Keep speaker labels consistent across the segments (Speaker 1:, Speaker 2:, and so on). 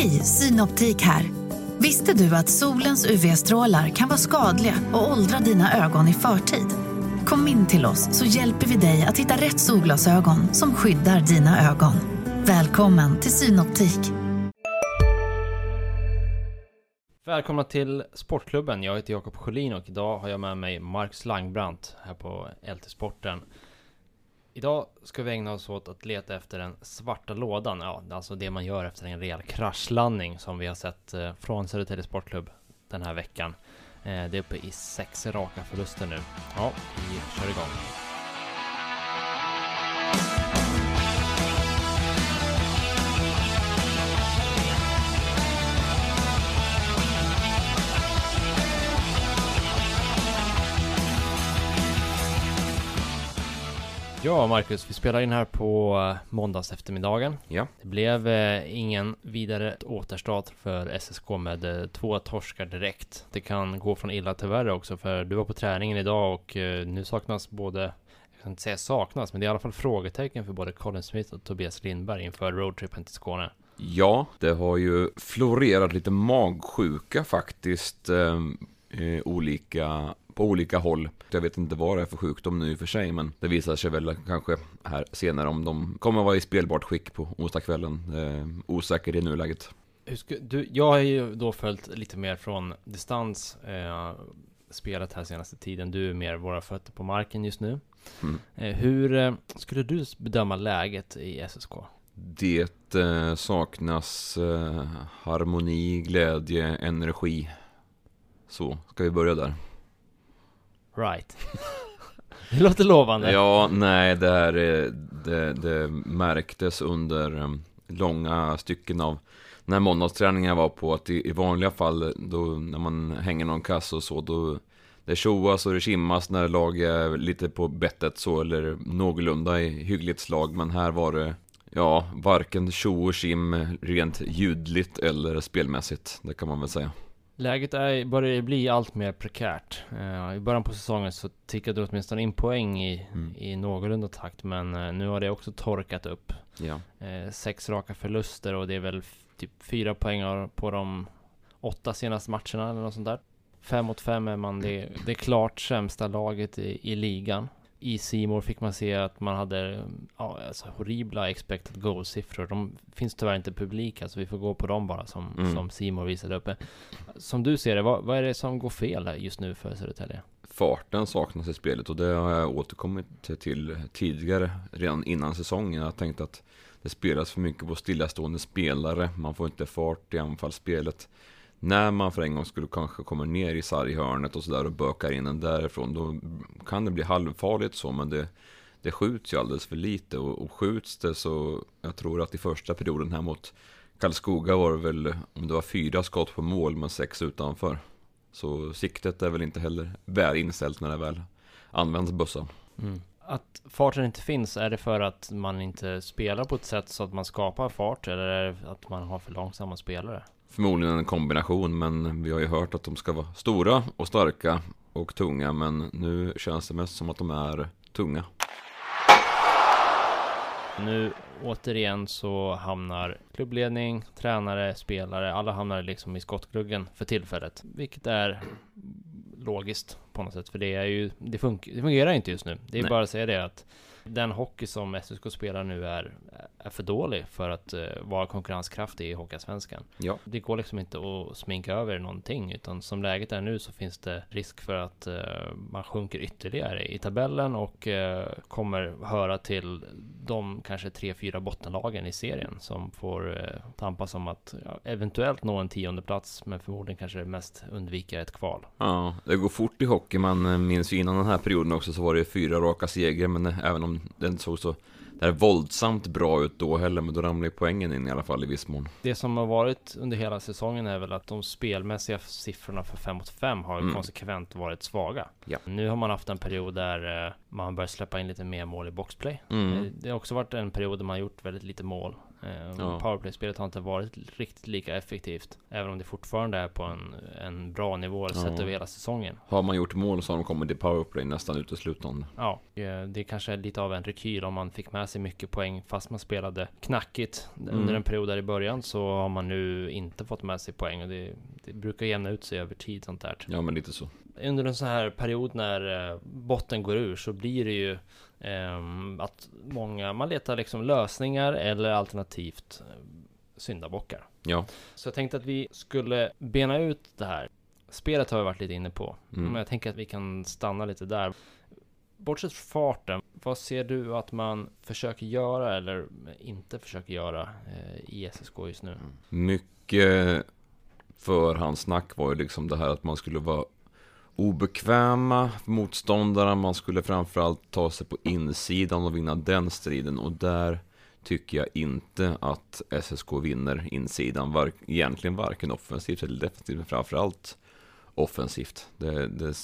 Speaker 1: Hej, Synoptik här. Visste du att solens UV-strålar kan vara skadliga och åldra dina ögon i förtid? Kom in till oss så hjälper vi dig att hitta rätt solglasögon som skyddar dina ögon. Välkommen till Synoptik.
Speaker 2: Välkomna till Sportklubben. Jag heter Jakob Sjölin och idag har jag med mig Marcus Langbrandt här på LT-sporten. Idag ska vi ägna oss åt att leta efter den svarta lådan. Ja, alltså det man gör efter en rejäl kraschlandning som vi har sett eh, från Södertälje Sportklubb den här veckan. Eh, det är uppe i sex raka förluster nu. Ja, vi kör igång. Ja, Marcus, vi spelar in här på eh, måndags eftermiddagen.
Speaker 3: Ja.
Speaker 2: Det blev eh, ingen vidare återstart för SSK med eh, två torskar direkt. Det kan gå från illa till värre också, för du var på träningen idag och eh, nu saknas både jag kan inte säga saknas, men det är i alla fall frågetecken för både Colin Smith och Tobias Lindberg inför roadtrippen till Skåne.
Speaker 3: Ja, det har ju florerat lite magsjuka faktiskt. Eh, eh, olika, på olika håll. Jag vet inte vad det är för sjukdom nu i och för sig, men det visar sig väl kanske här senare om de kommer vara i spelbart skick på onsdagskvällen. Eh, osäker i nuläget.
Speaker 2: Du, jag har ju då följt lite mer från distans eh, spelet här senaste tiden. Du är mer våra fötter på marken just nu.
Speaker 3: Mm.
Speaker 2: Eh, hur eh, skulle du bedöma läget i SSK?
Speaker 3: Det eh, saknas eh, harmoni, glädje, energi. Så, ska vi börja där?
Speaker 2: Right. det låter lovande.
Speaker 3: Ja, nej, det här är- det, det märktes under um, långa stycken av när måndagsträningen var på att i, i vanliga fall då när man hänger någon kass och så då det tjoas och det kimmas när lag är lite på bettet så eller någorlunda i hyggligt slag men här var det ja varken tjo och kim rent ljudligt eller spelmässigt det kan man väl säga.
Speaker 2: Läget är, börjar bli allt mer prekärt. Eh, I början på säsongen så tickade det åtminstone in poäng i,
Speaker 3: Mm.
Speaker 2: i någorlunda takt. Men eh, nu har det också torkat upp.
Speaker 3: Ja.
Speaker 2: Eh, sex raka förluster och det är väl typ fyra poäng på de åtta senaste matcherna eller något sånt där. Fem mot fem är man det, det klart sämsta laget i, i ligan. I Simor fick man se att man hade ja, alltså horribla expected goal-siffror. De finns tyvärr inte publika så vi får gå på dem bara som,
Speaker 3: Mm.
Speaker 2: som Simor visade uppe. Som du ser det, vad, vad är det som går fel just nu för Södertälje?
Speaker 3: farten saknas i spelet och det har jag återkommit till tidigare, redan innan säsongen. Jag tänkte att det spelas för mycket på stillastående spelare, man får inte fart i anfallsspelet. När man för en gång skulle kanske komma ner i sarghörnet och sådär och bökar in den därifrån, då kan det bli halvfarligt så, men det, det skjuts ju alldeles för lite och, och skjuts det så, jag tror att i första perioden här mot Karlskoga var det väl, om det var fyra skott på mål men sex utanför. Så siktet är väl inte heller väl inställt när det väl används bössan. Mm.
Speaker 2: Att farten inte finns, är det för att man inte spelar på ett sätt så att man skapar fart? Eller är det att man har för långsamma spelare?
Speaker 3: Förmodligen en kombination, men vi har ju hört att de ska vara stora och starka och tunga, men nu känns det mest som att de är tunga.
Speaker 2: Nu återigen så hamnar klubbledning, tränare, spelare, alla hamnar liksom i skottgluggen för tillfället. Vilket är logiskt på något sätt, för det är ju, det, fun- det fungerar inte just nu. Det är
Speaker 3: Nej.
Speaker 2: bara att säga det att den hockey som SSK spelar nu är, är för dålig för att eh, vara konkurrenskraftig i Hockeyallsvenskan.
Speaker 3: Ja,
Speaker 2: Det går liksom inte att sminka över någonting utan som läget är nu så finns det risk för att eh, man sjunker ytterligare i tabellen och eh, kommer höra till de kanske tre, fyra bottenlagen i serien som får eh, tampas om att eventuellt nå en tionde plats men förmodligen kanske mest undvika ett kval.
Speaker 3: ja, det går fort i hockey. Man minns ju innan den här perioden också så var det fyra raka segrar, men även om den såg så där våldsamt bra ut då heller, men då ramlade ju poängen in i alla fall i viss mån.
Speaker 2: Det som har varit under hela säsongen är väl att de spelmässiga siffrorna för 5 mot 5 har
Speaker 3: Mm.
Speaker 2: konsekvent varit svaga.
Speaker 3: Ja.
Speaker 2: Nu har man haft en period där eh, man börjar släppa in lite mer mål i boxplay.
Speaker 3: Mm.
Speaker 2: Eh, Det har också varit en period där man gjort väldigt lite mål
Speaker 3: Ja.
Speaker 2: Powerplay-spelet har inte varit riktigt lika effektivt. Även om det fortfarande är på en, en bra nivå
Speaker 3: Ja.
Speaker 2: sett över hela säsongen.
Speaker 3: Har man gjort mål så har de kommit till powerplay nästan uteslutande.
Speaker 2: Ja, eh, det kanske är lite av en rekyl om man fick med sig mycket poäng fast man spelade knackigt
Speaker 3: Mm.
Speaker 2: under en period där i början så har man nu inte fått med sig poäng och det, det brukar jämna ut sig över tid sånt där.
Speaker 3: Ja, men lite så.
Speaker 2: Under en sån här period när eh, botten går ur så blir det ju att många, man letar liksom lösningar eller alternativt eh, syndabockar.
Speaker 3: Ja.
Speaker 2: Så jag tänkte att vi skulle bena ut det här. Spelet har vi varit lite inne på,
Speaker 3: Mm.
Speaker 2: men jag tänker att vi kan stanna lite där. Bortsett från farten, vad ser du att man försöker göra eller inte försöker göra eh, i SSK just nu?
Speaker 3: Mycket förhandssnack var ju liksom det här att man skulle vara obekväma motståndare. Man skulle framförallt ta sig på insidan och vinna den striden. Och där tycker jag inte att SSK vinner insidan. Var, egentligen varken offensivt eller defensivt, men framförallt offensivt. Det, det,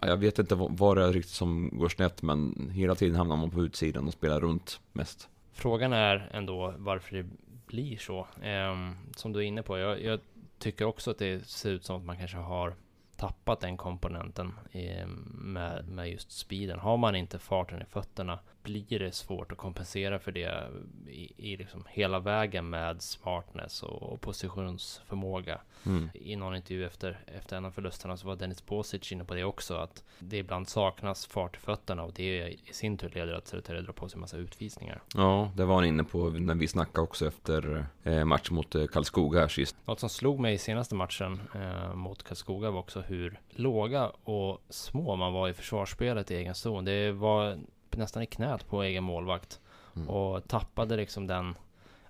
Speaker 3: jag vet inte vad, det är riktigt som går snett, men hela tiden hamnar man på utsidan och spelar runt mest.
Speaker 2: Frågan är ändå varför det blir så. Ehm, som du är inne på, jag, jag tycker också att det ser ut som att man kanske har tappat den komponenten i, med, med just speeden. Har man inte farten i fötterna blir det svårt att kompensera för det i, i liksom hela vägen med smartness och, och positionsförmåga.
Speaker 3: Mm.
Speaker 2: I någon intervju efter, efter en av förlusterna så var Dennis Bosic inne på det också, att det ibland saknas fart i fötterna och det i sin tur leder att Södertälje drar på sig en massa utvisningar.
Speaker 3: Ja, det var han inne på när vi snackade också efter eh, match mot eh, Karlskoga här sist.
Speaker 2: Något som slog mig i senaste matchen eh, mot Karlskoga var också hur låga och små man var i försvarsspelet i egen zon. Det var nästan i knät på egen målvakt
Speaker 3: Mm.
Speaker 2: och tappade liksom den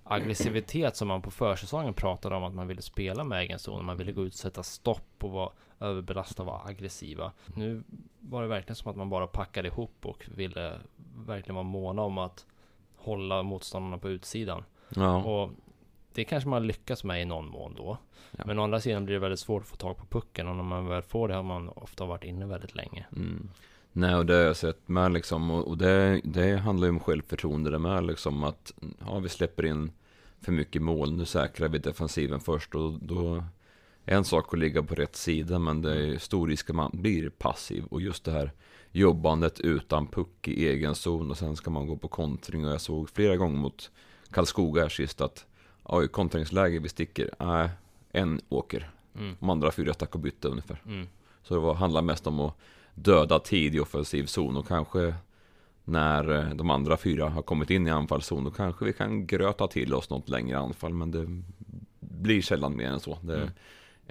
Speaker 2: aggressivitet som man på försäsongen pratade om att man ville spela med egen zon. Man ville gå ut och sätta stopp och vara överbelastad och vara aggressiva. Nu var det verkligen som att man bara packade ihop och ville verkligen vara måna om att hålla motståndarna på utsidan.
Speaker 3: Ja,
Speaker 2: Och det kanske man lyckas med i någon mån då.
Speaker 3: Ja.
Speaker 2: Men å andra sidan blir det väldigt svårt att få tag på pucken och när man väl får det har man ofta varit inne väldigt länge.
Speaker 3: mm. Nej, och det har jag sett med liksom, och, och det, det handlar ju om självförtroende det med liksom att, ja, vi släpper in för mycket mål, nu säkrar vi defensiven först och då är en sak att ligga på rätt sida, men det är stor risk att man blir passiv och just det här jobbandet utan puck i egen zon och sen ska man gå på kontring och jag såg flera gånger mot Karlskoga här sist att oj, kontringsläge, vi sticker, nej, en åker,
Speaker 2: Mm.
Speaker 3: de andra fyra stack och bytte ungefär.
Speaker 2: Mm.
Speaker 3: Så det var, handlar mest om att döda tid i offensiv zon och kanske när eh, de andra fyra har kommit in i anfallszon då kanske vi kan gröta till oss något längre anfall men det blir sällan mer än så. Det,
Speaker 2: Mm.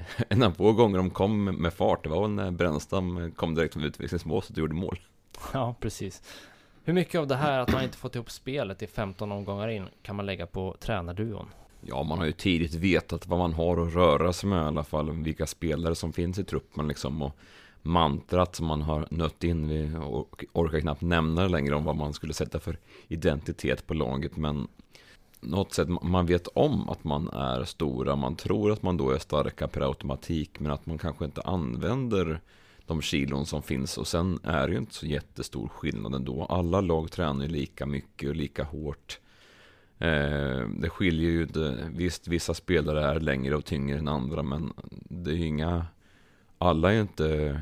Speaker 3: En av få gånger de kom med fart, det var väl när Brännstam kom direkt från utvisningsmålet och gjorde mål.
Speaker 2: Ja, precis. Hur mycket av det här att man inte fått ihop spelet i 15 omgångar in kan man lägga på tränarduon?
Speaker 3: Ja, man har ju tidigt vetat vad man har att röra sig med i alla fall, vilka spelare som finns i truppen liksom och mantrat som man har nött in, vi orkar knappt nämna det längre om vad man skulle sätta för identitet på laget, men något sätt, man vet om att man är stora, man tror att man då är starka per automatik, men att man kanske inte använder de kilon som finns och sen är det ju inte så jättestor skillnad ändå. Alla lag tränar ju lika mycket och lika hårt. Eh, det skiljer ju inte, visst vissa spelare är längre och tyngre än andra men det är ju inga, alla är inte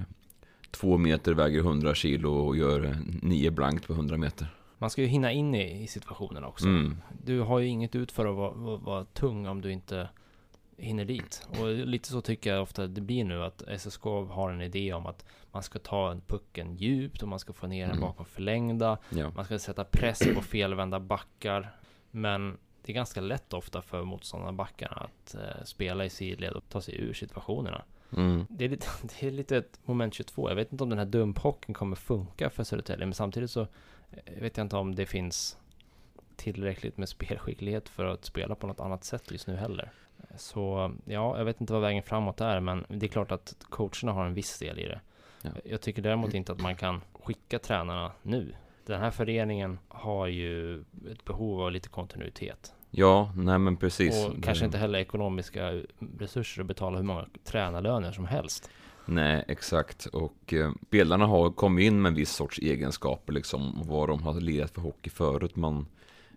Speaker 3: två meter väger 100 kilo och gör nio blankt på 100 meter.
Speaker 2: Man ska ju hinna in i, i situationen också.
Speaker 3: Mm.
Speaker 2: Du har ju inget ut för att vara, vara, vara tung om du inte hinner dit. Och lite så tycker jag ofta det blir nu att SSK har en idé om att man ska ta en pucken djupt och man ska få ner den
Speaker 3: Mm.
Speaker 2: bakom förlängda.
Speaker 3: Ja.
Speaker 2: Man ska sätta press på felvända backar. Men det är ganska lätt ofta för motståndarbackarna att eh, spela i sidled och ta sig ur situationerna.
Speaker 3: Mm.
Speaker 2: Det är, lite, det är lite ett moment 22. Jag vet inte om den här dumphockeyn kommer funka för Södertälje, men samtidigt så eh, vet jag inte om det finns tillräckligt med spelskicklighet för att spela på något annat sätt just nu heller. Så ja, jag vet inte vad vägen framåt är, men det är klart att coacherna har en viss del i det.
Speaker 3: Ja.
Speaker 2: Jag tycker däremot inte att man kan skicka tränarna nu. Den här föreningen har ju ett behov av lite kontinuitet.
Speaker 3: Ja, nej men precis.
Speaker 2: och kanske inte heller ekonomiska resurser att betala hur många tränarlöner som helst.
Speaker 3: Nej, exakt. Och eh, spelarna har kommit in med en viss sorts egenskaper, liksom, vad de har lirat för hockey förut. Man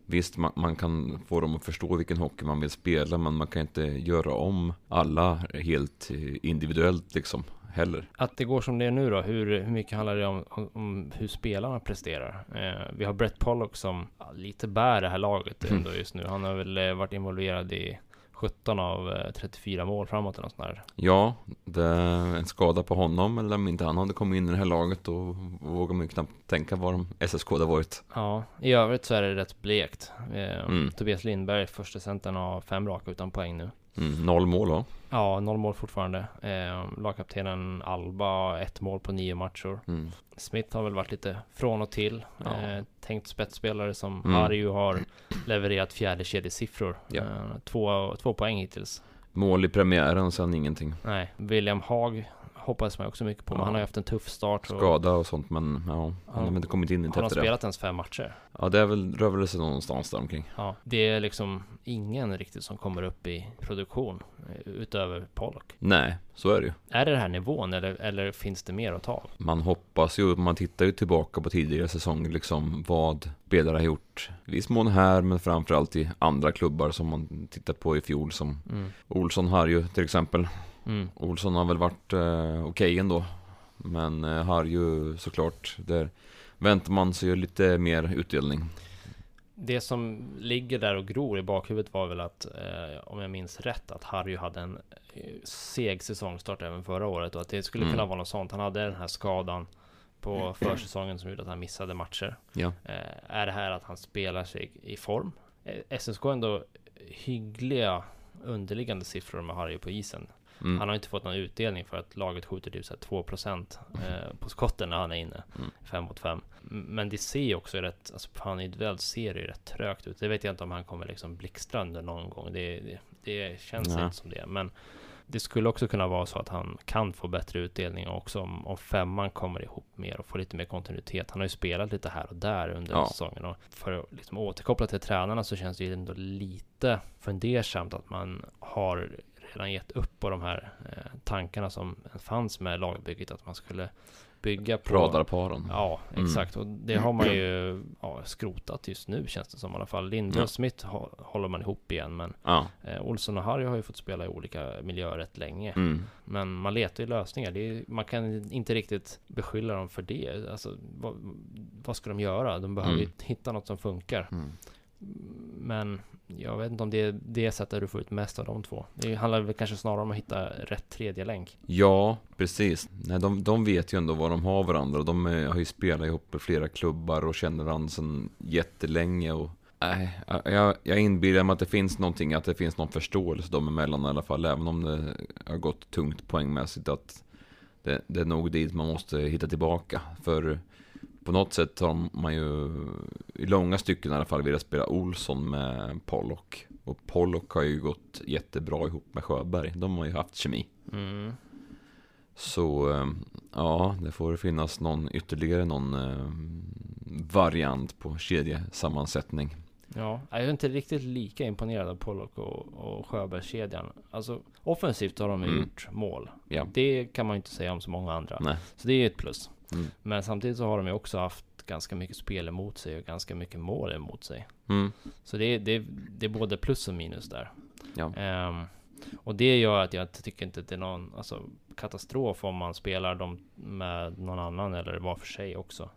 Speaker 3: Visst, man, man, kan få dem att förstå vilken hockey man vill spela, men man kan inte göra om alla helt individuellt liksom heller.
Speaker 2: Att det går som det är nu då, hur, hur mycket handlar det om, om, om hur spelarna presterar? Eh, vi har Brett Pollock som ja, lite bär det här laget mm. ändå just nu. Han har väl eh, varit involverad i 17 av 34 eh, mål framåt eller sånt där.
Speaker 3: Ja, det är en skada på honom eller om inte han hade kommit in i det här laget då vågar man ju knappt tänka vad de SSK hade varit.
Speaker 2: Ja, i övrigt så är det rätt blekt. Eh, mm. Tobias Lindberg, första centern har fem raka utan poäng nu.
Speaker 3: Mm, noll mål va?
Speaker 2: Ja, noll mål fortfarande. Eh, lagkaptenen Alba, ett mål på nio matcher. Mm. Smith har väl varit lite från och till. Ja. Eh, tänkt spetsspelare som mm. Harju har levererat fjärde kedjesiffror. Ja. Eh, två, två poäng hittills.
Speaker 3: Mål i premiären, sen ingenting.
Speaker 2: Nej, William Haag hoppades man också mycket på. Ja. Men han har ju haft en tuff start.
Speaker 3: Och... Skada och sånt men ja, han har inte kommit in i
Speaker 2: Har han spelat ens fem matcher?
Speaker 3: Ja det är väl, rör väl sig någonstans där omkring.
Speaker 2: Ja, det är liksom ingen riktigt som kommer upp i produktion eh, utöver Pollock.
Speaker 3: Nej, så är det ju.
Speaker 2: Är det den här nivån eller, eller finns det mer att ta?
Speaker 3: Man hoppas ju, man tittar ju tillbaka på tidigare säsonger liksom vad spelare har gjort. I viss mån här men framförallt i andra klubbar som man tittar på i fjol som mm. Olsson har ju till exempel. Mm. Olsson har väl varit eh, okej okay ändå. Men eh, har ju såklart, där väntar man sig ju lite mer utdelning.
Speaker 2: Det som ligger där och gror i bakhuvudet var väl att, eh, om jag minns rätt, att Harry hade en eh, seg säsongstart även förra året och att det skulle mm. kunna vara något sånt. Han hade den här skadan på försäsongen som gjorde att han missade matcher. Ja. Eh, är det här att han spelar sig i form? Eh, SSK är ändå hyggliga underliggande siffror med Harry på isen. Mm. Han har inte fått någon utdelning för att laget skjuter typ så 2% eh, på skotten när han är inne. 5 mm. mot 5. Men det ser också rätt, alltså på han individuellt ser det ju rätt trögt ut. Det vet jag inte om han kommer liksom blixtra under någon gång. Det, det, det känns Nej. inte som det. Men det skulle också kunna vara så att han kan få bättre utdelning också om, om femman kommer ihop mer och får lite mer kontinuitet. Han har ju spelat lite här och där under ja. säsongen och för att liksom återkoppla till tränarna så känns det ju ändå lite fundersamt att man har redan gett upp på de här eh, tankarna som fanns med lagbygget, att man skulle bygga på
Speaker 3: Radarparen.
Speaker 2: Ja, mm. exakt. Mm. Och det har man ju ja, skrotat just nu känns det som i alla fall. Linde ja. och Smith håller man ihop igen, men ja. eh, Olsson och Harry har ju fått spela i olika miljöer rätt länge. Mm. Men man letar ju lösningar. Är, man kan inte riktigt beskylla dem för det. Alltså, vad, vad ska de göra? De behöver mm. hitta något som funkar. Mm. Men jag vet inte om det är det sättet du får ut mest av de två. Det handlar väl kanske snarare om att hitta rätt tredje länk.
Speaker 3: Ja, precis. Nej, de, de vet ju ändå vad de har varandra. De är, har ju spelat ihop i flera klubbar och känner varandra sedan jättelänge. Och, nej, jag, jag inbillar mig att det finns någonting, att det finns någon förståelse dem emellan i alla fall. Även om det har gått tungt poängmässigt. Att det, det är nog dit man måste hitta tillbaka. För på något sätt har man ju i långa stycken i alla fall velat spela Olsson med Pollock. Och Pollock har ju gått jättebra ihop med Sjöberg. De har ju haft kemi. Mm. Så eh, ja, det får finnas någon ytterligare någon eh, variant på kedjesammansättning.
Speaker 2: Ja, jag är inte riktigt lika imponerad av Pollock och, och Sjöbergskedjan. Alltså offensivt har de mm. gjort mål. Ja. Det kan man ju inte säga om så många andra. Nej. Så det är ett plus. Mm. Men samtidigt så har de ju också haft ganska mycket spel emot sig och ganska mycket mål emot sig. Mm. Så det, det, det är både plus och minus där. Ja. Um, och det gör att jag tycker inte att det är någon alltså, katastrof om man spelar dem med någon annan eller var för sig också.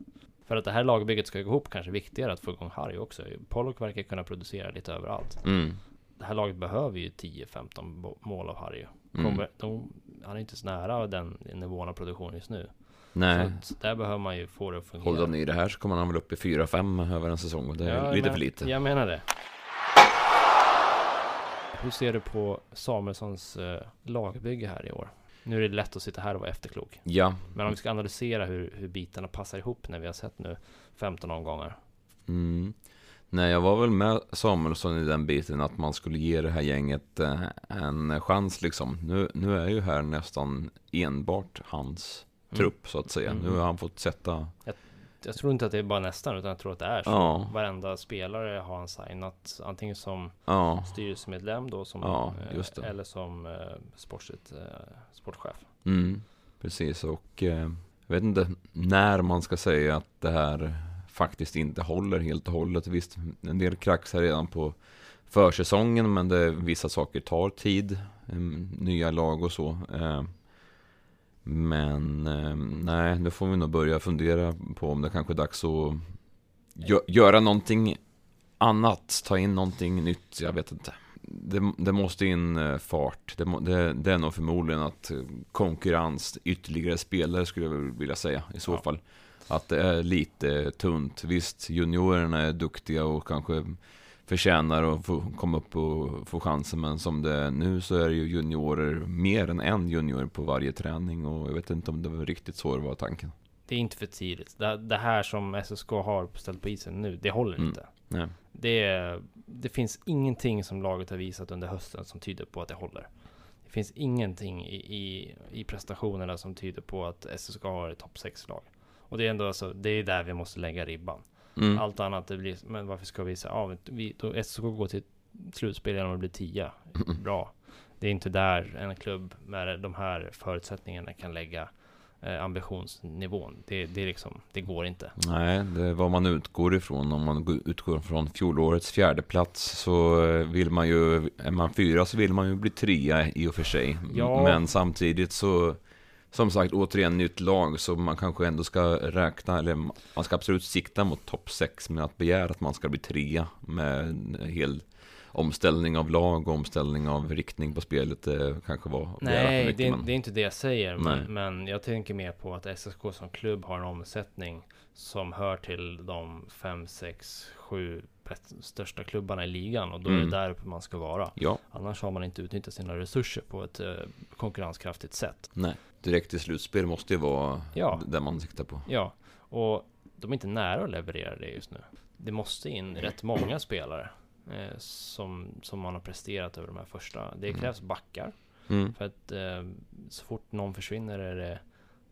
Speaker 2: För att det här lagbygget ska gå ihop kanske viktigare att få igång Harry också. Pollock verkar kunna producera lite överallt. Mm. Det här laget behöver ju 10-15 mål av Harry. Mm. Kommer, mm. de, han är inte så nära den nivån av produktion just nu. Nej. Så där behöver man ju få det att fungera.
Speaker 3: Håller de i det här så kommer han väl upp i 4-5 över en säsong och det är ja, lite
Speaker 2: men,
Speaker 3: för lite.
Speaker 2: Jag menar det. Hur ser du på Samuelssons eh, lagbygge här i år? Nu är det lätt att sitta här och vara efterklok.
Speaker 3: Ja.
Speaker 2: Men om vi ska analysera hur, hur bitarna passar ihop när vi har sett nu 15 omgångar.
Speaker 3: Mm. Nej, jag var väl med Samuelsson i den biten att man skulle ge det här gänget eh, en chans liksom. Nu, nu är ju här nästan enbart hans Mm. trupp så att säga. Mm. Nu har han fått sätta
Speaker 2: jag, jag, tror inte att det är bara nästan utan jag tror att det är så. Ja. Varenda spelare har han signat antingen som ja. styrelsemedlem då som, ja, eh, eller som eh, sportsligt, eh, sportchef.
Speaker 3: Mm, precis och eh, jag vet inte när man ska säga att det här faktiskt inte håller helt och hållet. Visst, en del kraxar redan på försäsongen, men det, vissa saker tar tid. Um, nya lag och så. Men um, nej, nu får vi nog börja fundera på om det kanske är dags att gö göra någonting annat, ta in någonting nytt, jag vet inte. Det, det måste in eh, fart. Det, det, det, är nog förmodligen att konkurrens, ytterligare spelare skulle jag vilja säga i så ja. fall. Att det är lite tunt. Visst, juniorerna är duktiga och kanske förtjänar att få komma upp och få chansen. Men som det är nu så är det ju juniorer, mer än en junior på varje träning. Och jag vet inte om det var riktigt så det var tanken.
Speaker 2: Det är inte för tidigt. Det, det här som SSK har ställt på isen nu, det håller mm. inte.
Speaker 3: Nej.
Speaker 2: Det, det finns ingenting som laget har visat under hösten som tyder på att det håller. Det finns ingenting i, i, i prestationerna som tyder på att SSK har ett topp 6-lag. Och det är ändå alltså, det är där vi måste lägga ribban. Mm. Allt annat, det blir, men varför ska vi säga, ja, vi, då SSK går till slutspel genom att bli 10. Bra. Det är inte där en klubb med de här förutsättningarna kan lägga eh, ambitionsnivån. Det, det, liksom, det går inte.
Speaker 3: Nej, det är vad man utgår ifrån. Om man utgår från fjolårets fjärde plats så eh, vill man ju, är man fyra så vill man ju bli trea i och för sig. Ja. Men samtidigt så som sagt, återigen nytt lag, så man kanske ändå ska räkna, eller man ska absolut sikta mot topp 6, men att begära att man ska bli trea med en hel omställning av lag och omställning av riktning på spelet det kanske var
Speaker 2: Nej, mycket, det, är, men... det är inte det jag säger, men, men, jag tänker mer på att SSK som klubb har en omsättning som hör till de 5, 6, 7 största klubbarna i ligan och då mm. är det mm. där uppe man ska vara.
Speaker 3: Ja.
Speaker 2: Annars har man inte utnyttjat sina resurser på ett eh, konkurrenskraftigt sätt.
Speaker 3: Nej, direkt i slutspel måste ju vara ja. det man siktar på.
Speaker 2: Ja, och de är inte nära att leverera det just nu. Det måste in rätt många spelare eh, som, som man har presterat över de här första. Det mm. krävs backar. Mm. För att eh, så fort någon försvinner är det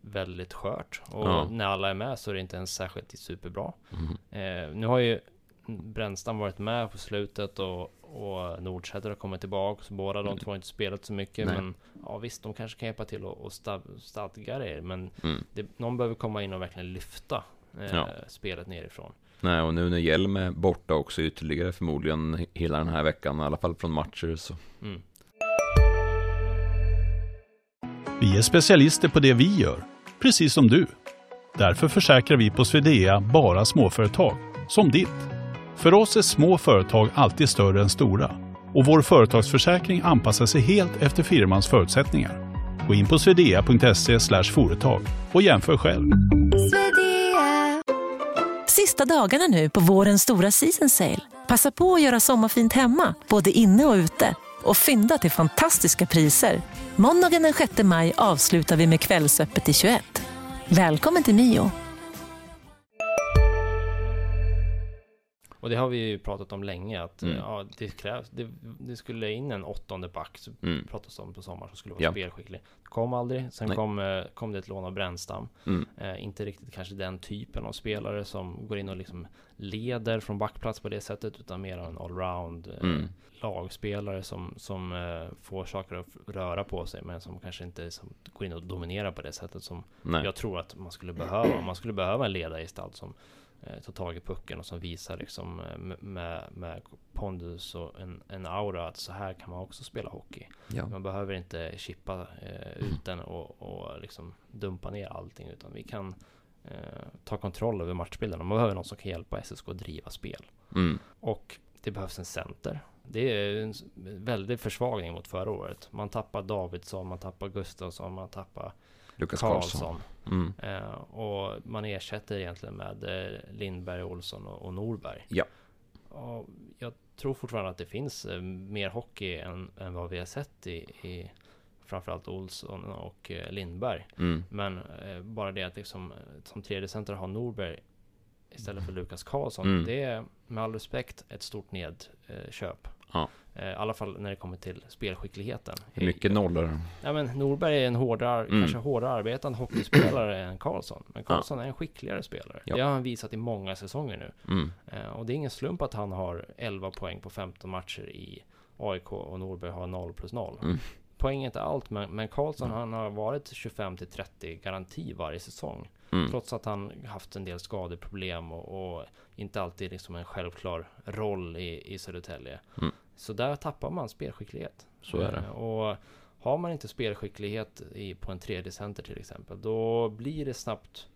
Speaker 2: väldigt skört. Och ja. när alla är med så är det inte ens särskilt superbra. Mm. Eh, nu har ju Brännstam varit med på slutet och, och Nordsäter har kommit tillbaka. Så båda de mm. två har inte spelat så mycket. Nej. Men ja, visst, de kanske kan hjälpa till och, och stadga det. Men mm. det, någon behöver komma in och verkligen lyfta eh, ja. spelet nerifrån.
Speaker 3: Nej, och nu när Hjelm är borta också ytterligare förmodligen hela den här veckan, i alla fall från matcher så. Mm.
Speaker 4: Vi är specialister på det vi gör, precis som du. Därför försäkrar vi på Swedea bara småföretag, som ditt. För oss är små företag alltid större än stora och vår företagsförsäkring anpassar sig helt efter firmans förutsättningar. Gå in på swedea.se företag och jämför själv.
Speaker 5: Sista dagarna nu på vårens stora season sale. Passa på att göra sommarfint hemma, både inne och ute och fynda till fantastiska priser. Måndagen den 6 maj avslutar vi med Kvällsöppet i 21. Välkommen till Mio.
Speaker 2: Och det har vi ju pratat om länge att mm. ja, det krävs. Det, det, skulle in en åttonde back, så mm. pratas om på sommaren, som skulle vara ja. spelskicklig. Kom aldrig. Sen kom, eh, kom det ett lån av Brännstam. Mm. Eh, inte riktigt kanske den typen av spelare som går in och liksom leder från backplats på det sättet, utan mer en allround eh, mm. lagspelare som, som eh, får saker att röra på sig, men som kanske inte som går in och dominerar på det sättet som Nej. jag tror att man skulle behöva. Man skulle behöva en ledargestalt som tar tag i pucken och som visar liksom eh, med, med pondus och en, en aura att så här kan man också spela hockey. Ja. Man behöver inte chippa eh, ut den och, och liksom dumpa ner allting utan vi kan eh, ta kontroll över matchbilden. Man behöver någon som kan hjälpa SSK att driva spel. Mm. Och det behövs en center. Det är en väldig försvagning mot förra året. Man tappar Davidsson, man tappar Gustafsson, man tappar
Speaker 3: Lukas Karlsson.
Speaker 2: Mm. Eh, och man ersätter egentligen med eh, Lindberg, Olsson och, och Norberg.
Speaker 3: Ja.
Speaker 2: Och jag tror fortfarande att det finns eh, mer hockey än, än, vad vi har sett i, i framförallt Olsson och eh, Lindberg. Mm. Men eh, bara det att liksom, eh, som tredje center ha Norberg istället för Lukas Karlsson. Mm. Det är med all respekt ett stort nedköp. Ja. Eh, I alla fall när det kommer till spelskickligheten.
Speaker 3: Hur mycket nollor?
Speaker 2: Ja men Norberg är en hårdare, mm. kanske hårdare arbetande hockeyspelare än Karlsson. Men Karlsson ja. är en skickligare spelare. Ja. Det har han visat i många säsonger nu. Mm. Eh, och det är ingen slump att han har 11 poäng på 15 matcher i AIK och Norberg har 0 plus 0. Mm. Poäng är inte allt, men, men Karlsson mm. han har varit 25 till 30 garanti varje säsong.
Speaker 3: Mm.
Speaker 2: Trots att han haft en del skadeproblem och, och inte alltid liksom en självklar roll i, i Södertälje.
Speaker 3: Mm.
Speaker 2: Så där tappar man spelskicklighet.
Speaker 3: Så är det.
Speaker 2: Eh, Och har man inte spelskicklighet i, på en tredje center till exempel, då blir det snabbt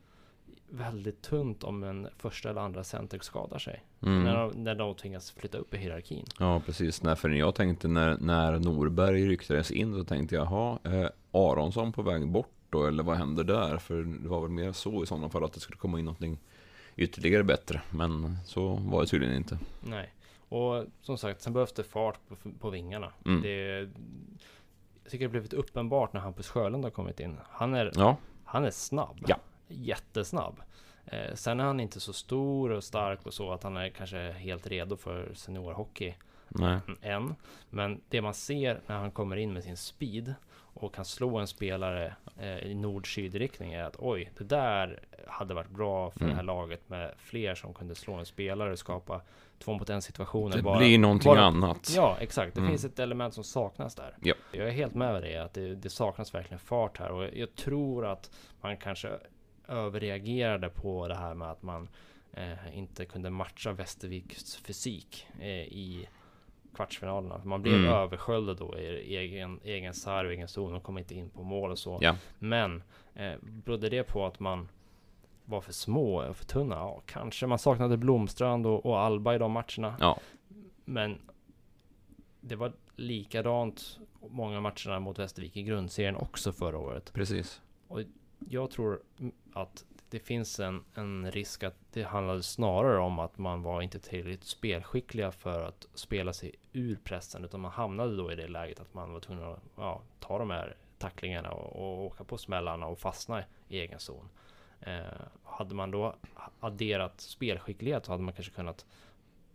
Speaker 2: väldigt tunt om en första eller andra center skadar sig.
Speaker 3: Mm.
Speaker 2: När, de, när de tvingas flytta upp i hierarkin.
Speaker 3: Ja, precis. Nej, för jag tänkte när, när Norberg ryktades in så tänkte jag, jaha, är Aronsson på väg bort då? Eller vad händer där? För det var väl mer så i sådana fall att det skulle komma in någonting ytterligare bättre. Men så var det tydligen inte.
Speaker 2: Nej. Och som sagt, sen behövs det fart på, på vingarna.
Speaker 3: Mm.
Speaker 2: Det, jag tycker det blivit uppenbart när Hampus Sjölund har kommit in. Han är,
Speaker 3: Ja,
Speaker 2: han är snabb.
Speaker 3: Ja.
Speaker 2: Jättesnabb. Eh, sen är han inte så stor och stark och så att han är kanske helt redo för seniorhockey
Speaker 3: nej.
Speaker 2: än. Men det man ser när han kommer in med sin speed och kan slå en spelare eh, i nord-syd riktning är att oj, det där hade varit bra för
Speaker 3: Mm.
Speaker 2: det här laget med fler som kunde slå en spelare och skapa två mot en situationer.
Speaker 3: Det
Speaker 2: bara-
Speaker 3: blir någonting
Speaker 2: bara-
Speaker 3: annat.
Speaker 2: Ja, exakt. Det
Speaker 3: Mm.
Speaker 2: finns ett element som saknas där.
Speaker 3: Ja.
Speaker 2: Jag är helt med det, att det, det saknas verkligen fart här. Och jag tror att man kanske överreagerade på det här med att man eh, inte kunde matcha Västerviks fysik eh, i kvartsfinalerna. Man blev
Speaker 3: Mm.
Speaker 2: översköljd då i egen, egen och egen zon och kom inte in på mål och så.
Speaker 3: Ja.
Speaker 2: Men eh, berodde det på att man var för små och för tunna? Ja, kanske. Man saknade Blomstrand och, och Alba i de matcherna.
Speaker 3: Ja.
Speaker 2: Men det var likadant många matcherna mot Västervik i grundserien också förra året.
Speaker 3: Precis.
Speaker 2: Jag tror att det finns en, en risk att det handlade snarare om att man var inte tillräckligt spelskickliga för att spela sig ur pressen, utan man hamnade då i det läget att man var tvungen att ja, ta de här tacklingarna och, och åka på smällarna och fastna i egen zon. Eh, hade man då adderat spelskicklighet så hade man kanske kunnat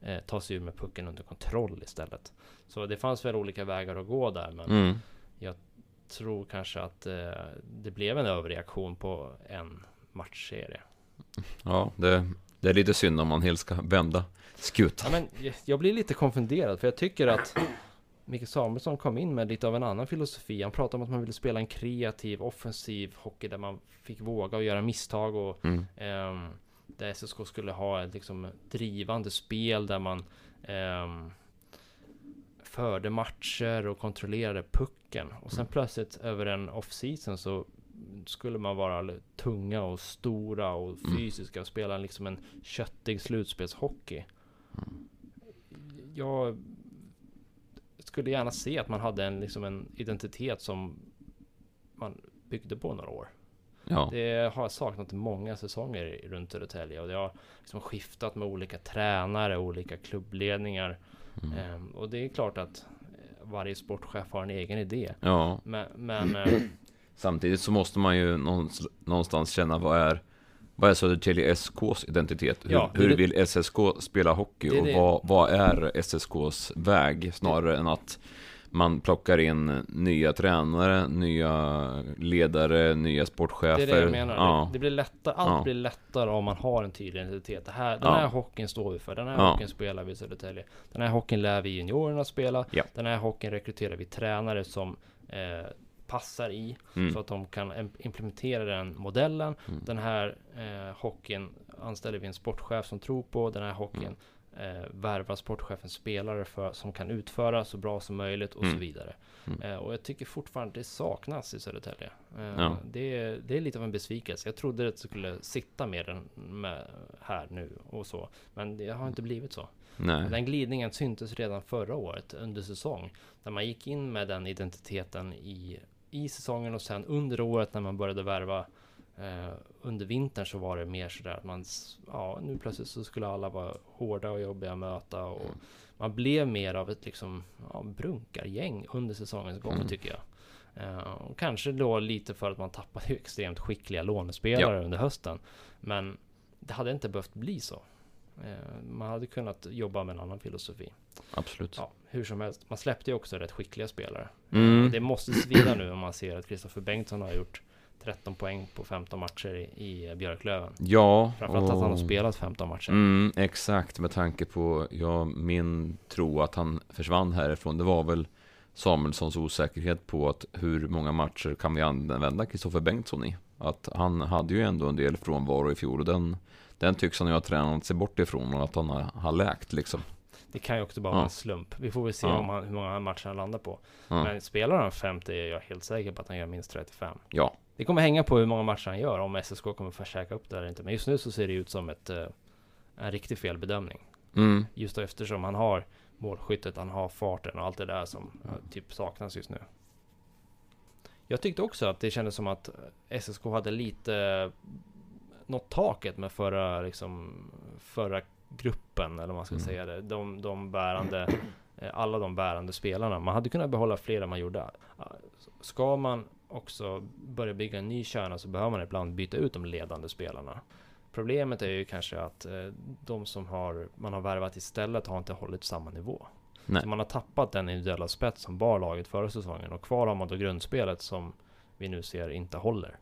Speaker 2: eh, ta sig ur med pucken under kontroll istället. Så det fanns väl olika vägar att gå där, men
Speaker 3: Mm.
Speaker 2: tror kanske att eh, det blev en överreaktion på en matchserie.
Speaker 3: Ja, det, det är lite synd om man helt ska vända skutan.
Speaker 2: Ja, men jag- jag blir lite konfunderad för jag tycker att Micke Samuelsson kom in med lite av en annan filosofi. Han pratade om att man ville spela en kreativ, offensiv hockey där man fick våga och göra misstag och
Speaker 3: Mm.
Speaker 2: ehm, där SSK skulle ha ett liksom drivande spel där man ehm, förde matcher och kontrollerade pucken. Och sen plötsligt över en off-season så skulle man vara tunga och stora och
Speaker 3: Mm.
Speaker 2: fysiska och spela liksom en köttig slutspelshockey. Jag skulle gärna se att man hade en, liksom en identitet som man byggde på några år.
Speaker 3: Ja,
Speaker 2: Det har jag saknat många säsonger runt Södertälje och det har liksom skiftat med olika tränare, olika klubbledningar.
Speaker 3: Mm.
Speaker 2: Ehm, och det är klart att eh, varje sportchef har en egen idé.
Speaker 3: ja.
Speaker 2: Men, men eh,
Speaker 3: Samtidigt så måste man ju någonstans känna vad är vad är Södertälje SKs identitet? Hur,
Speaker 2: Ja,
Speaker 3: hur vill SSK spela hockey?
Speaker 2: Det
Speaker 3: och vad, vad är SSKs väg? Snarare än att man plockar in nya tränare, nya ledare, nya sportchefer.
Speaker 2: det är det jag menar.
Speaker 3: Ja,
Speaker 2: Det, blir lättare, allt
Speaker 3: Ja.
Speaker 2: blir lättare om man har en tydlig identitet. Det här, den
Speaker 3: Ja.
Speaker 2: här hockeyn står vi för. Den här
Speaker 3: Ja.
Speaker 2: hockeyn spelar vi i Södertälje. Den här hockeyn lär vi juniorerna spela. Den här hockeyn rekryterar vi tränare som eh, passar i.
Speaker 3: Mm.
Speaker 2: Så att de kan im- implementera den modellen.
Speaker 3: Mm.
Speaker 2: Den här eh, hockeyn anställer vi en sportchef som tror på. Den här hockeyn eh, värvar sportchefen spelare för, som kan utföra så bra som möjligt och
Speaker 3: Mm.
Speaker 2: så vidare.
Speaker 3: Mm.
Speaker 2: Eh, och jag tycker fortfarande det saknas i Södertälje. Eh,
Speaker 3: Ja.
Speaker 2: det, är, det är lite av en besvikelse. Jag trodde det skulle sitta mer än med här nu och så. Men det har inte blivit så.
Speaker 3: nej.
Speaker 2: Den glidningen syntes redan förra året under säsong. När man gick in med den identiteten i, i säsongen och sen under året när man började värva eh, under vintern så var det mer sådär att man, ja nu plötsligt så skulle alla vara hårda och jobbiga att möta och man blev mer av ett liksom ja, brunkargäng under säsongens gång
Speaker 3: Mm.
Speaker 2: tycker jag. Eh, kanske då lite för att man tappade extremt skickliga lånespelare under hösten. Men det hade inte behövt bli så. Eh, man hade kunnat jobba med en annan filosofi.
Speaker 3: Absolut.
Speaker 2: Ja, hur som helst. Man släppte ju också rätt skickliga spelare.
Speaker 3: Mm.
Speaker 2: Det måste svida nu om man ser att Kristoffer Bengtsson har gjort 13 poäng på 15 matcher i, i Björklöven.
Speaker 3: Ja,
Speaker 2: Framförallt att han har
Speaker 3: och-
Speaker 2: spelat 15 matcher.
Speaker 3: Mm, exakt, med tanke på ja, min tro att han försvann härifrån. Det var väl Samuelssons osäkerhet på att hur många matcher kan vi använda Kristoffer Bengtsson i? Att han hade ju ändå en del frånvaro i fjol och den, den tycks han ju ha tränat sig bort ifrån och att han har, har läkt liksom.
Speaker 2: Det kan ju också bara
Speaker 3: Ja.
Speaker 2: vara en slump. Vi får väl se
Speaker 3: Ja.
Speaker 2: om han, hur många matcher han landar på.
Speaker 3: Ja.
Speaker 2: Men spelar han 50 är jag helt säker på att han gör minst 35.
Speaker 3: ja.
Speaker 2: Det kommer hänga på hur många matcher han gör, om SSK kommer få käka upp det eller inte. Men just nu så ser det ut som ett, eh, en riktig felbedömning.
Speaker 3: Mm.
Speaker 2: Just då eftersom han har målskyttet, han har farten och allt det där som eh, typ saknas just nu. Jag tyckte också att det kändes som att SSK hade lite nått taket med förra, liksom, förra gruppen, eller vad man ska
Speaker 3: Mm.
Speaker 2: säga det. De, de bärande, eh, alla de bärande spelarna. Man hade kunnat behålla fler än man gjorde. Ah, Ska man också börja bygga en ny kärna så behöver man ibland byta ut de ledande spelarna. Problemet är ju kanske att eh, de som har, man har värvat istället har inte hållit samma nivå.
Speaker 3: Nej.
Speaker 2: Så man har tappat den individuella spets som bar laget förra säsongen och kvar har man då grundspelet som vi nu ser inte håller.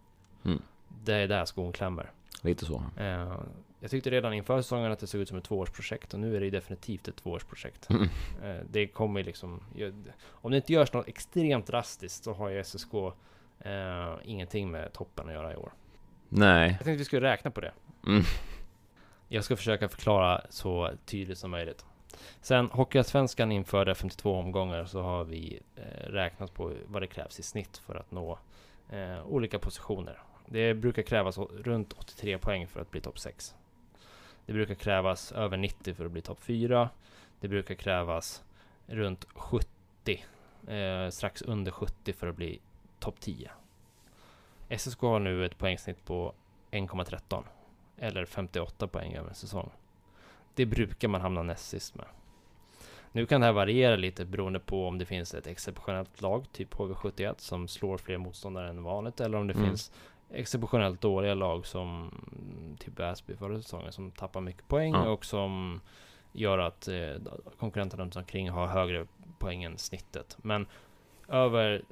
Speaker 3: Mm.
Speaker 2: Det är där skon klämmer.
Speaker 3: Lite så.
Speaker 2: Eh, jag tyckte redan inför säsongen att det såg ut som ett tvåårsprojekt och nu är det definitivt ett tvåårsprojekt.
Speaker 3: Mm.
Speaker 2: Eh, det kommer liksom, om det inte görs något extremt drastiskt så har ju SSK eh, ingenting med toppen att göra i år.
Speaker 3: Nej.
Speaker 2: Jag tänkte vi skulle räkna på det.
Speaker 3: Mm.
Speaker 2: Jag ska försöka förklara så tydligt som möjligt. Sen Hockeyallsvenskan införde 52 omgångar så har vi eh, räknat på vad det krävs i snitt för att nå eh, olika positioner. Det brukar krävas runt 83 poäng för att bli topp 6. Det brukar krävas över 90 för att bli topp 4. Det brukar krävas runt 70, eh, strax under 70 för att bli topp 10. SSK har nu ett poängsnitt på 1,13 eller 58 poäng över en säsong. Det brukar man hamna näst sist med. Nu kan det här variera lite beroende på om det finns ett exceptionellt lag, typ HV71, som slår fler motståndare än vanligt, eller om det
Speaker 3: Mm.
Speaker 2: finns exceptionellt dåliga lag som typ Väsby förra säsongen, som tappar mycket poäng
Speaker 3: Ja.
Speaker 2: och som gör att eh, konkurrenterna runt omkring har högre poäng än snittet. Men över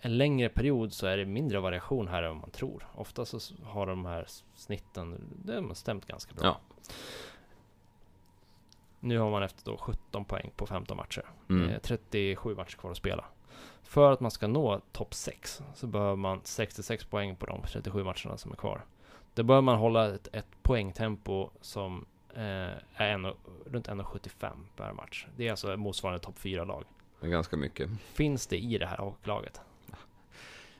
Speaker 2: en längre period så är det mindre variation här än vad man tror. Ofta så har de här snitten, det har stämt ganska bra.
Speaker 3: Ja.
Speaker 2: Nu har man efter då 17 poäng på 15 matcher.
Speaker 3: Mm.
Speaker 2: Eh, 37 matcher kvar att spela. För att man ska nå topp 6 så behöver man 66 poäng på de 37 matcherna som är kvar. Då bör man hålla ett, ett poängtempo som eh, är en, runt 1,75 per match. Det är alltså motsvarande topp 4-lag.
Speaker 3: Det är ganska mycket.
Speaker 2: Finns det i det här hockeyglaget?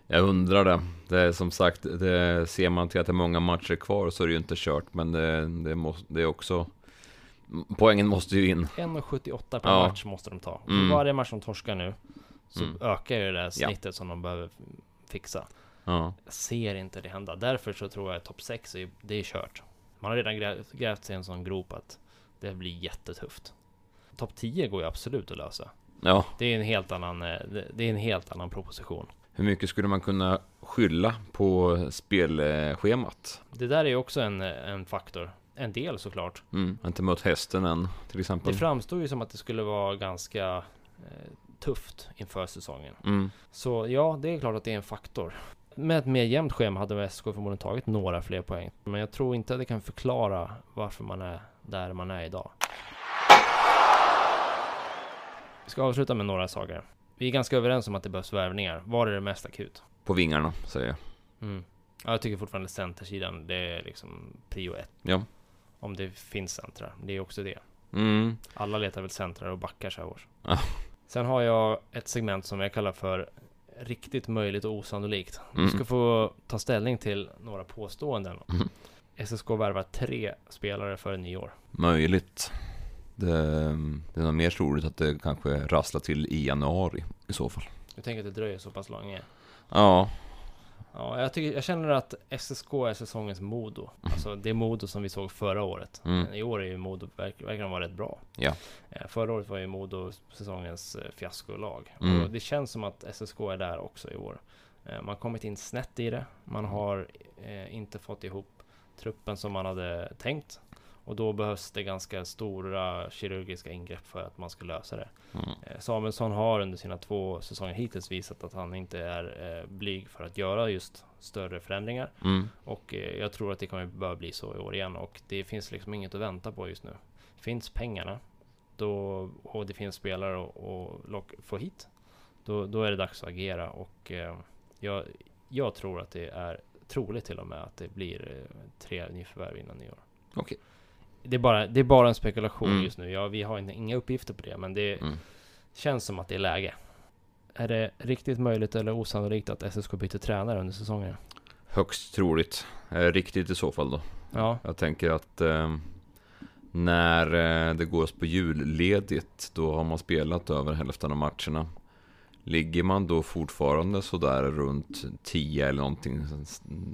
Speaker 3: Jag undrar det. Det är som sagt, det ser man till att det är många matcher kvar så är det ju inte kört. Men det, det, måste, det är också... Poängen måste ju in.
Speaker 2: 1,78 per
Speaker 3: Ja.
Speaker 2: match måste de ta.
Speaker 3: Mm.
Speaker 2: Varje match de torskar nu så
Speaker 3: Mm.
Speaker 2: ökar ju det där snittet som de behöver fixa.
Speaker 3: Ja.
Speaker 2: Jag ser inte det hända. Därför så tror jag att topp 6 är, det är kört. Man har redan grävt, grävt sig en sån grop att det blir jättetufft. Topp 10 går ju absolut att lösa.
Speaker 3: ja.
Speaker 2: Det är en helt annan, eh, det- är en helt annan proposition.
Speaker 3: Hur mycket skulle man kunna skylla på spelschemat?
Speaker 2: Det där är ju också en, en faktor. En del såklart.
Speaker 3: Mm. Inte mött hästen än, till exempel.
Speaker 2: Det framstod ju som att det skulle vara ganska eh, tufft inför säsongen.
Speaker 3: Mm.
Speaker 2: Så ja, det är klart att det är en faktor. Med ett mer jämnt schema hade SK förmodligen tagit några fler poäng. Men jag tror inte att det kan förklara varför man är där man är idag. Vi ska avsluta med några saker. Vi är ganska överens om att det behövs värvningar. Var är det mest akut?
Speaker 3: På vingarna, säger jag.
Speaker 2: Mm. Ja, jag tycker fortfarande centersidan, det är liksom prio ett.
Speaker 3: Ja.
Speaker 2: Om det finns centrar. Det är också det.
Speaker 3: Mm.
Speaker 2: Alla letar väl centrar och backar så här års. Sen har jag ett segment som jag kallar för Riktigt möjligt och osannolikt. Du
Speaker 3: Mm.
Speaker 2: ska få ta ställning till några påståenden.
Speaker 3: Mm.
Speaker 2: SSK värvar tre spelare före nyår.
Speaker 3: Möjligt. Det, det är nog mer troligt att det kanske rasslar till i januari i så fall.
Speaker 2: Jag tänker att det dröjer så pass länge.
Speaker 3: Ja,
Speaker 2: Ja, jag, tycker, jag känner att SSK är säsongens Modo. Alltså det Modo som vi såg förra året.
Speaker 3: Mm.
Speaker 2: I år är ju Modo verk, verkar vara rätt bra.
Speaker 3: Ja.
Speaker 2: Eh, Förra året var ju Modo säsongens eh, fiaskolag.
Speaker 3: Mm.
Speaker 2: Och det känns som att SSK är där också i år. Eh, Man har kommit in snett i det. Man har eh, inte fått ihop truppen som man hade tänkt. Och då behövs det ganska stora kirurgiska ingrepp för att man ska lösa det.
Speaker 3: Mm.
Speaker 2: Eh, Samuelsson har under sina två säsonger hittills visat att han inte är eh, blyg för att göra just större förändringar.
Speaker 3: Mm.
Speaker 2: Och eh, jag tror att det kommer behöva bli så i år igen. Och det finns liksom inget att vänta på just nu. Finns pengarna då, och det finns spelare att, få hit, då, då är det dags att agera. Och eh, jag, jag tror att det är troligt till och med att det blir tre nyförvärv innan nyår.
Speaker 3: Okej.
Speaker 2: Det är bara, det är bara en spekulation
Speaker 3: Mm.
Speaker 2: just nu. Ja, vi har inga uppgifter på det, men det
Speaker 3: Mm.
Speaker 2: känns som att det är läge. Är det riktigt möjligt eller osannolikt att SSK byter tränare under säsongen?
Speaker 3: Högst troligt. Eh, riktigt i så fall då.
Speaker 2: Ja,
Speaker 3: Jag tänker att eh, när det går på julledigt då har man spelat över hälften av matcherna. Ligger man då fortfarande sådär runt 10 eller någonting,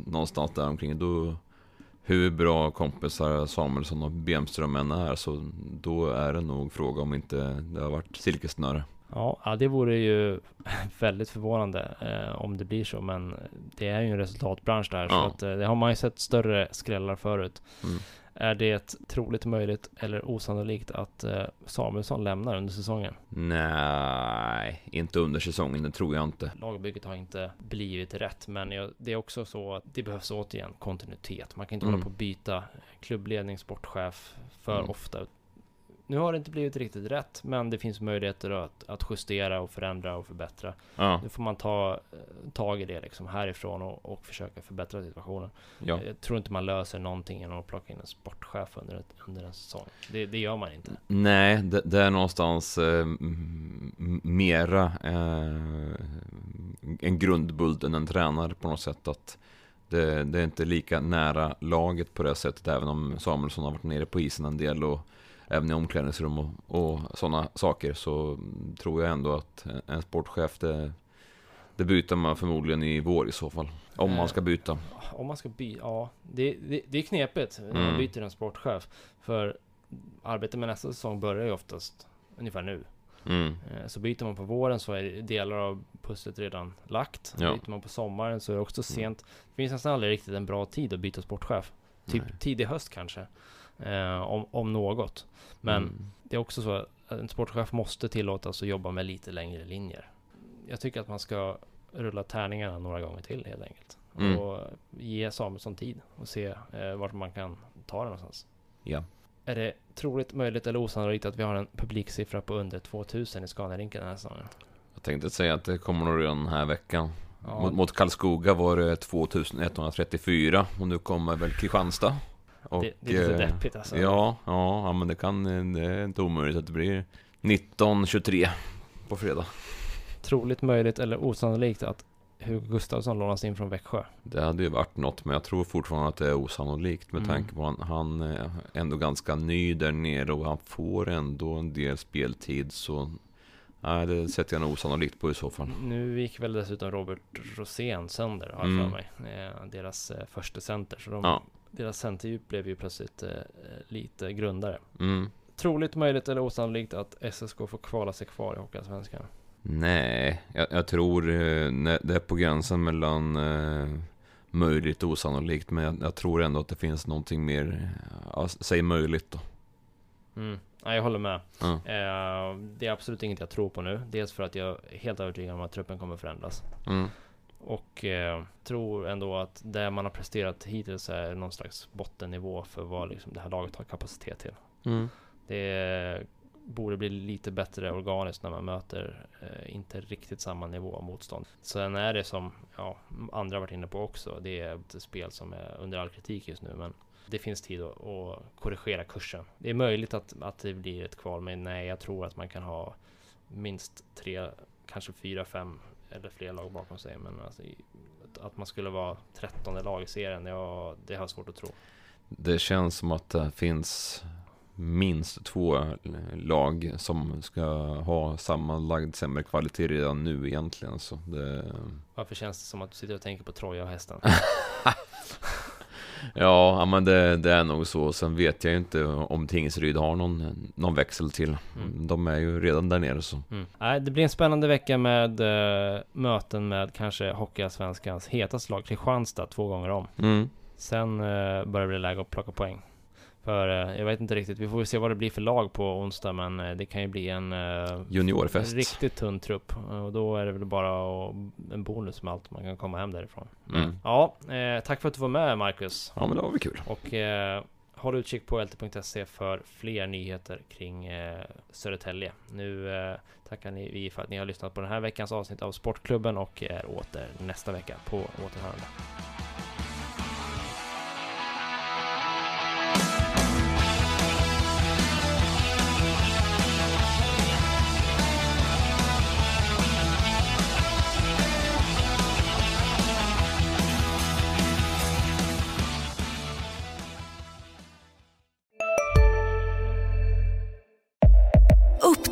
Speaker 3: någonstans där omkring då hur bra kompisar Samuelsson och Bemström än är så då är det nog fråga om inte det har varit silkessnöre.
Speaker 2: ja, det vore ju väldigt förvånande eh, om det blir så, men det är ju en resultatbransch där, så
Speaker 3: Ja.
Speaker 2: att, eh, det har man ju sett större skrällar förut.
Speaker 3: Mm.
Speaker 2: Är det troligt möjligt eller osannolikt att eh, Samuelsson lämnar under säsongen?
Speaker 3: Nej, inte under säsongen, det tror jag inte.
Speaker 2: Lagbygget har inte blivit rätt, men det är också så att det behövs återigen kontinuitet. Man kan inte
Speaker 3: Mm.
Speaker 2: hålla på och byta klubbledning, sportchef för
Speaker 3: Mm.
Speaker 2: ofta. Nu har det inte blivit riktigt rätt, men det finns möjligheter att, att justera och förändra och förbättra.
Speaker 3: Ja,
Speaker 2: Nu får man ta eh, tag i det liksom härifrån och, och försöka förbättra situationen.
Speaker 3: ja.
Speaker 2: Jag tror inte man löser någonting genom att plocka in en sportchef under, ett, under en säsong. Det, det gör man inte.
Speaker 3: Nej, det, det är någonstans eh, mera eh, en grundbult än en tränare på något sätt. Att det, det är inte lika nära laget på det sättet, även om Samuelsson har varit nere på isen en del och även i omklädningsrum och, och sådana saker så tror jag ändå att en sportchef det, det byter man förmodligen i vår i så fall. Om man ska byta.
Speaker 2: Om man ska byta, ja, det, det, det är knepigt när man
Speaker 3: Mm.
Speaker 2: byter en sportchef. För arbetet med nästa säsong börjar ju oftast ungefär nu.
Speaker 3: Mm.
Speaker 2: Eh, Så byter man på våren så är delar av pusslet redan lagt.
Speaker 3: Ja.
Speaker 2: Byter man på sommaren så är det också sent. Det finns nästan aldrig riktigt en bra tid att byta sportchef. Typ
Speaker 3: Nej.
Speaker 2: tidig höst kanske. Eh, om, om något. Men
Speaker 3: Mm.
Speaker 2: det är också så att en sportchef måste tillåtas att jobba med lite längre linjer. Jag tycker att man ska rulla tärningarna några gånger till helt enkelt.
Speaker 3: Mm.
Speaker 2: Och ge Samuelsson tid och se eh, vart man kan ta det någonstans.
Speaker 3: Ja.
Speaker 2: Är det troligt, möjligt eller osannolikt att vi har en publiksiffra på under 2000 i Scaniarinken den här säsongen?
Speaker 3: Jag tänkte säga att det kommer nog redan den här veckan.
Speaker 2: Ja,
Speaker 3: Mot, mot Karlskoga var det 2134 och nu kommer väl Kristianstad. Och,
Speaker 2: det, det är lite
Speaker 3: eh,
Speaker 2: deppigt alltså.
Speaker 3: Ja, ja, ja, men det kan, det är inte omöjligt att det blir 1923 på fredag.
Speaker 2: Troligt, möjligt eller osannolikt att Hugo Gustafsson lånas in från Växjö?
Speaker 3: Det hade ju varit något, men jag tror fortfarande att det är osannolikt med
Speaker 2: Mm.
Speaker 3: tanke på att han, han är ändå ganska ny där nere och han får ändå en del speltid så Nej, det sätter jag nog osannolikt på i så fall.
Speaker 2: Nu gick väl dessutom Robert Rosén sönder, har jag
Speaker 3: Mm.
Speaker 2: för mig. Eh, deras eh, första center. Så de,
Speaker 3: Ja.
Speaker 2: Deras centerdjup blev ju plötsligt eh, lite grundare.
Speaker 3: Mm.
Speaker 2: Troligt, möjligt eller osannolikt att SSK får kvala sig kvar i Hockeyallsvenskan?
Speaker 3: Nej, jag, jag tror eh, det är på gränsen mellan eh, möjligt och osannolikt. Men jag, jag tror ändå att det finns någonting mer, ja, säg möjligt då.
Speaker 2: Mm. Ja, jag håller med.
Speaker 3: Ja.
Speaker 2: Eh, det är absolut inget jag tror på nu. Dels för att jag är helt övertygad om att truppen kommer förändras.
Speaker 3: Mm.
Speaker 2: Och eh, tror ändå att det man har presterat hittills är någon slags bottennivå för vad liksom det här laget har kapacitet till.
Speaker 3: Mm.
Speaker 2: Det borde bli lite bättre organiskt när man möter eh, inte riktigt samma nivå av motstånd. Sen är det som ja, andra varit inne på också. Det är ett spel som är under all kritik just nu, men det finns tid att, att korrigera kursen. Det är möjligt att, att det blir ett kval, men nej, jag tror att man kan ha minst tre, kanske fyra, fem eller fler lag bakom sig. Men alltså, att man skulle vara trettonde lag i serien, ja, det har jag svårt att tro.
Speaker 3: Det känns som att det finns minst två lag som ska ha sammanlagd sämre kvalitet redan nu egentligen. Så det,
Speaker 2: Varför känns det som att du sitter och tänker på Troja och hästen?
Speaker 3: ja, men det, det är nog så. Sen vet jag ju inte om Tingsryd har någon, någon växel till.
Speaker 2: Mm.
Speaker 3: De är ju redan där nere så.
Speaker 2: Mm. Nej, det blir en spännande vecka med eh, möten med kanske Hockeyallsvenskans hetaste lag, Kristianstad, två gånger om.
Speaker 3: Mm.
Speaker 2: Sen eh, börjar det bli läge att plocka poäng. För eh, jag vet inte riktigt, vi får se vad det blir för lag på onsdag, men eh, det kan ju bli en eh,
Speaker 3: Juniorfest.
Speaker 2: riktigt tunn trupp. Och då är det väl bara en bonus med allt man kan komma hem därifrån.
Speaker 3: Mm.
Speaker 2: Ja, eh, tack för att du var med Marcus.
Speaker 3: Ja, men det var väl kul.
Speaker 2: Och eh, håll utkik på lt.se för fler nyheter kring eh, Södertälje. Nu eh, tackar ni vi för att ni har lyssnat på den här veckans avsnitt av Sportklubben och är åter nästa vecka på återhörande.